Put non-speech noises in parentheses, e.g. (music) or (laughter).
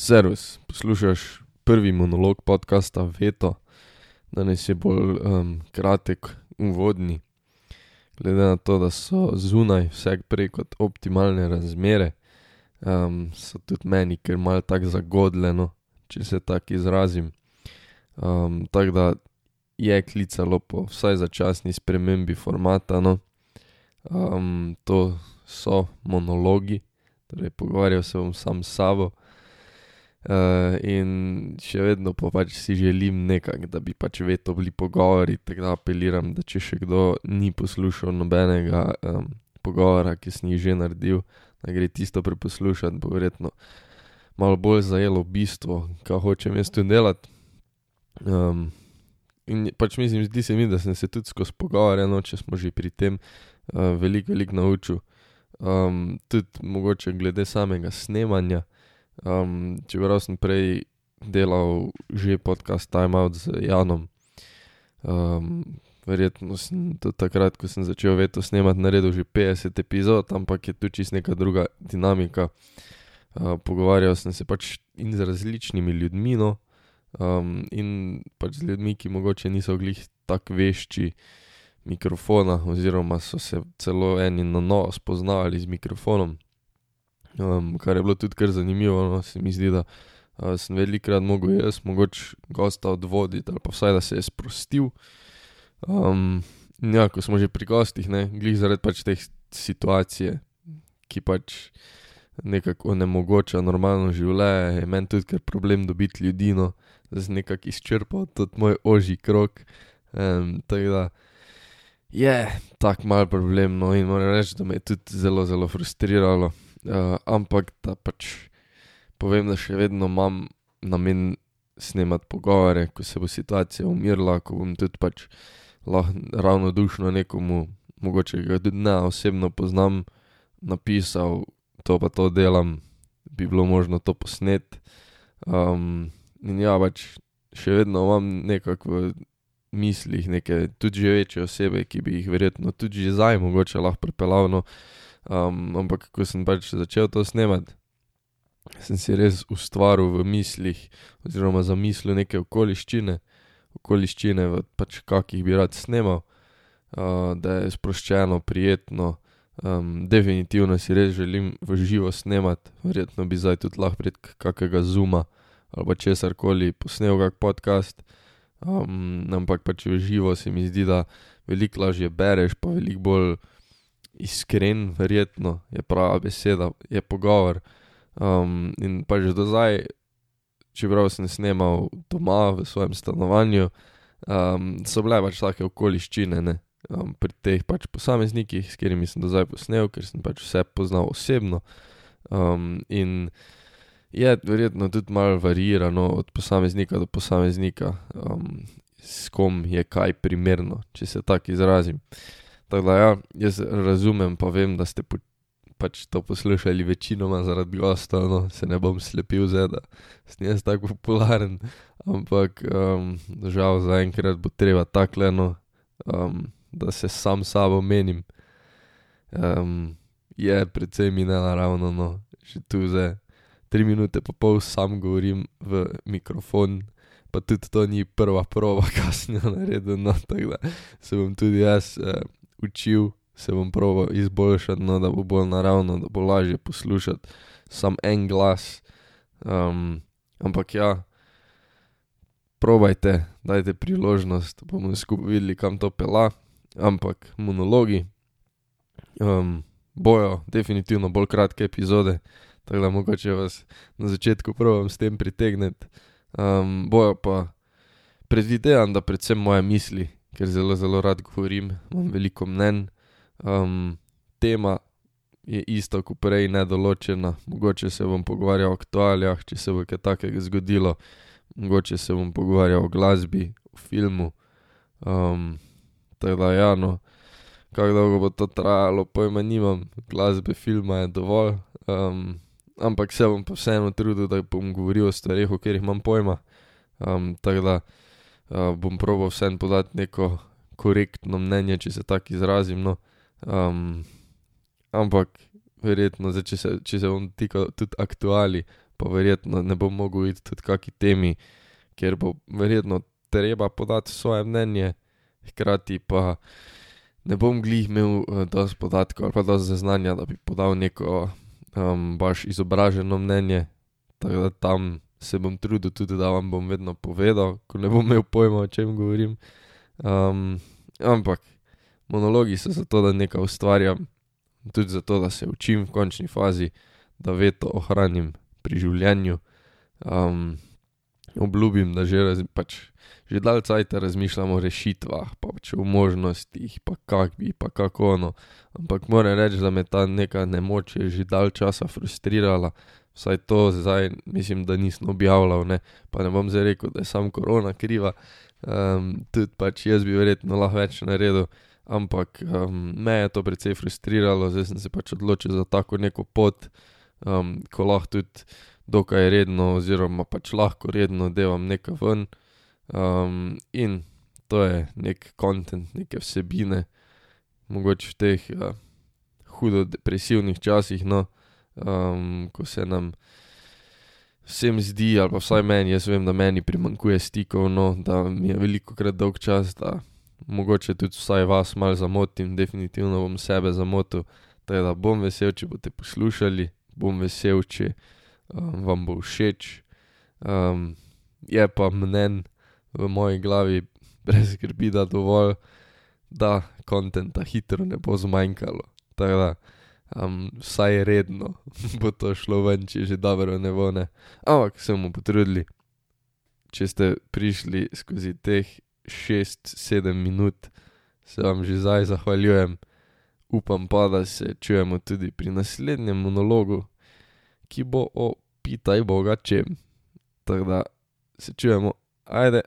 Servus, poslušaš prvi monolog podcasta Veto, danes je bolj um, kratek, uvodni. Glede na to, da so zunaj vse prej kot optimalne razmere, um, so tudi meni, ker malo tako zagodljeno, če se tako izrazim. Um, tako da je klicalo po vsaj začasni spremembi formata. No. Um, to so monologi, torej pogovarjal se bom sam s sabo. Uh, in še vedno pa pač si želim nekaj, da bi pač veto bili pogovori, tako da apeliram, da če še kdo ni poslušal nobenega um, pogovora, ki sem jih že naredil, da gre tisto preposlušati, bo verjetno malo bolj zajelo bistvo, kaj hočem jaz tu delati. Um, in pač mislim, zdi se mi, da sem se tudi skozi pogovore, no, če smo že pri tem, uh, veliko, veliko naučil. Um, tudi mogoče glede samega snemanja. Um, čeprav sem prej delal že podcast Time Out z Janom, um, verjetno sem tudi takrat, ko sem začel veto snemati, naredil že 50 epizod, ampak je tu čist neka druga dinamika. Uh, pogovarjal sem se pač in z različnimi ljudmi, no, um, in pač z ljudmi, ki mogoče niso glih tako vešči mikrofona, oziroma so se celo eni na novo spoznali z mikrofonom um, kar je bilo tudi kar zanimivo. No, se mi zdi, da uh, sem velikrat mogel jaz, mogoče gosta odvoditi ali pa vsaj da se je sprostil. Um, ja, ko smo že pri gostih, ne, glih zaradi pač te situacije, ki pač nekako onemogoča normalno življenje, je meni tudi kar problem dobiti ljudi, no, da sem nekako izčrpal tudi moj oži krok. Um, tako da je tako mal problem, no, in moram reči, da me je tudi zelo, zelo frustriralo. Uh, ampak da pač povem, da še vedno imam namen snemati pogovore, ko se bo situacija umirila, ko bom tudi pač lahko ravno dušno nekomu, mogoče ga tudi ne osebno poznam, napisal, to pa to delam, bi bilo možno to posnet. Um, in ja, pač še vedno imam nekako v mislih neke tudi že večje osebe, ki bi jih verjetno tudi že zdaj mogoče lahko pripeljal. No, Um, ampak ko sem pač začel to snemati, sem si res ustvaril v mislih, oziroma zamislil neke okoliščine, okoliščine, v pač kakih bi rad snemal, uh, da je sproščeno, prijetno. Um, definitivno si res želim v živo snemati, verjetno bi zdaj tudi lahko prek kakega zuma ali česar koli posnel kak podcast. Um, ampak pač v živo se mi zdi, da veliko lažje bereš, pa veliko bolj iskren, verjetno je prava beseda, je pogovor. Um, in pa že do zdaj, čeprav sem snimal doma v svojem stanovanju, um, so bile pač take okoliščine, ne. Um, pri teh pač posameznikih, s katerimi sem do zdaj posnel, ker sem pač vse poznal osebno. Um, in je verjetno tudi malo varirano od posameznika do posameznika, um, s kom je kaj primerno, če se tako izrazim. Tako da, ja, jaz razumem, pa vem, da ste po, pač to poslušali večinoma zaradi gosta, no, se ne bom slepil zdaj, da sem jaz tako popularen, ampak um, žal zaenkrat bo treba takle, no, um, da se sam sabo menim. Um, je precej mi nenaravno, no, že tu zdaj tri minute pa pol sam govorim v mikrofon. Pa tudi to ni prva prova, (laughs) kasneje naredjena, tako da se bom tudi jaz eh, učil, se bom proval izboljšati, no, da bo bolj naravno, da bo lažje poslušati sam en glas. Um, ampak ja, probajte, dajte priložnost, bomo skupaj videli, kam to pela. Ampak monologi um, bojo definitivno bolj kratke epizode, tako da mogoče vas na začetku provam s tem pritegniti. Um, bojo pa predvidevam, da predvsem moje misli, ker zelo, zelo rad govorim, imam veliko mnen. Um, tema je ista kot prej, nedoločena, mogoče se bom pogovarjal o aktualijah, če se bo kaj takega zgodilo, mogoče se bom pogovarjal o glasbi, o filmu. Um, tako da, ja, no, kako dolgo bo to trajalo, pojma nimam, glasbe, filma je dovolj. Um, ampak se bom pa vseeno trudil, da bom govoril o stvarih, o katerih imam pojma. Um, tako da uh, bom proval vsem podati neko korektno mnenje, če se tako izrazim. No. Um, ampak verjetno, zdaj, če, se, če se bom tikal tudi aktuali, pa verjetno ne bom mogel iti tudi kaki temi, kjer bo verjetno treba podati svoje mnenje, hkrati pa ne bom glih imel dosti podatkov ali pa dosti znanja, da bi podal neko baš izobraženo mnenje, tako da tam se bom trudil tudi, da vam bom vedno povedal, ko ne bom imel pojma, o čem govorim. ampak monologi so zato, da nekaj ustvarjam, tudi zato, da se učim v končni fazi, da veto ohranim pri življenju. obljubim, da že pač že dalj cajta razmišljam o rešitvah pa pač o možnostih pa kako bi pa kako ono, ampak moram reči, da me ta neka nemoč je že dalj časa frustrirala, vsaj to zdaj mislim, da nisem objavljal, ne, pa ne bom zdaj rekel, da je samo korona kriva, tudi pač jaz bi verjetno lahko več naredil, ampak me je to precej frustriralo, zdaj sem se pač odločil za tako neko pot, ko lahko tudi dokaj redno oziroma pač lahko redno devam nekaj ven. in to je neki kontent, neke vsebine, mogoče v teh hudo depresivnih časih, no, ko se nam vsem zdi, ali pa vsaj meni, jaz vem, da meni primanjkuje stikov, no, da mi je velikokrat dolgčas, da mogoče tudi vsaj vas malo zamotim, definitivno bom sebe zamotil, tako da bom vesel, če boste poslušali, bom vesel, če vam bo všeč. je pa mnenj v moji glavi, brez skrbi, da dovolj, da kontenta hitro ne bo zmanjkalo, tako da vsaj redno (laughs) bo to šlo ven, če že dobro ne bo, ne. Ampak se bomo potrudili. Če ste prišli skozi teh šest, sedem minut, se vam že zdaj zahvaljujem. Upam pa, da se čujemo tudi pri naslednjem monologu, ki bo o pitaj boga čem. Tako da se čujemo, ajde.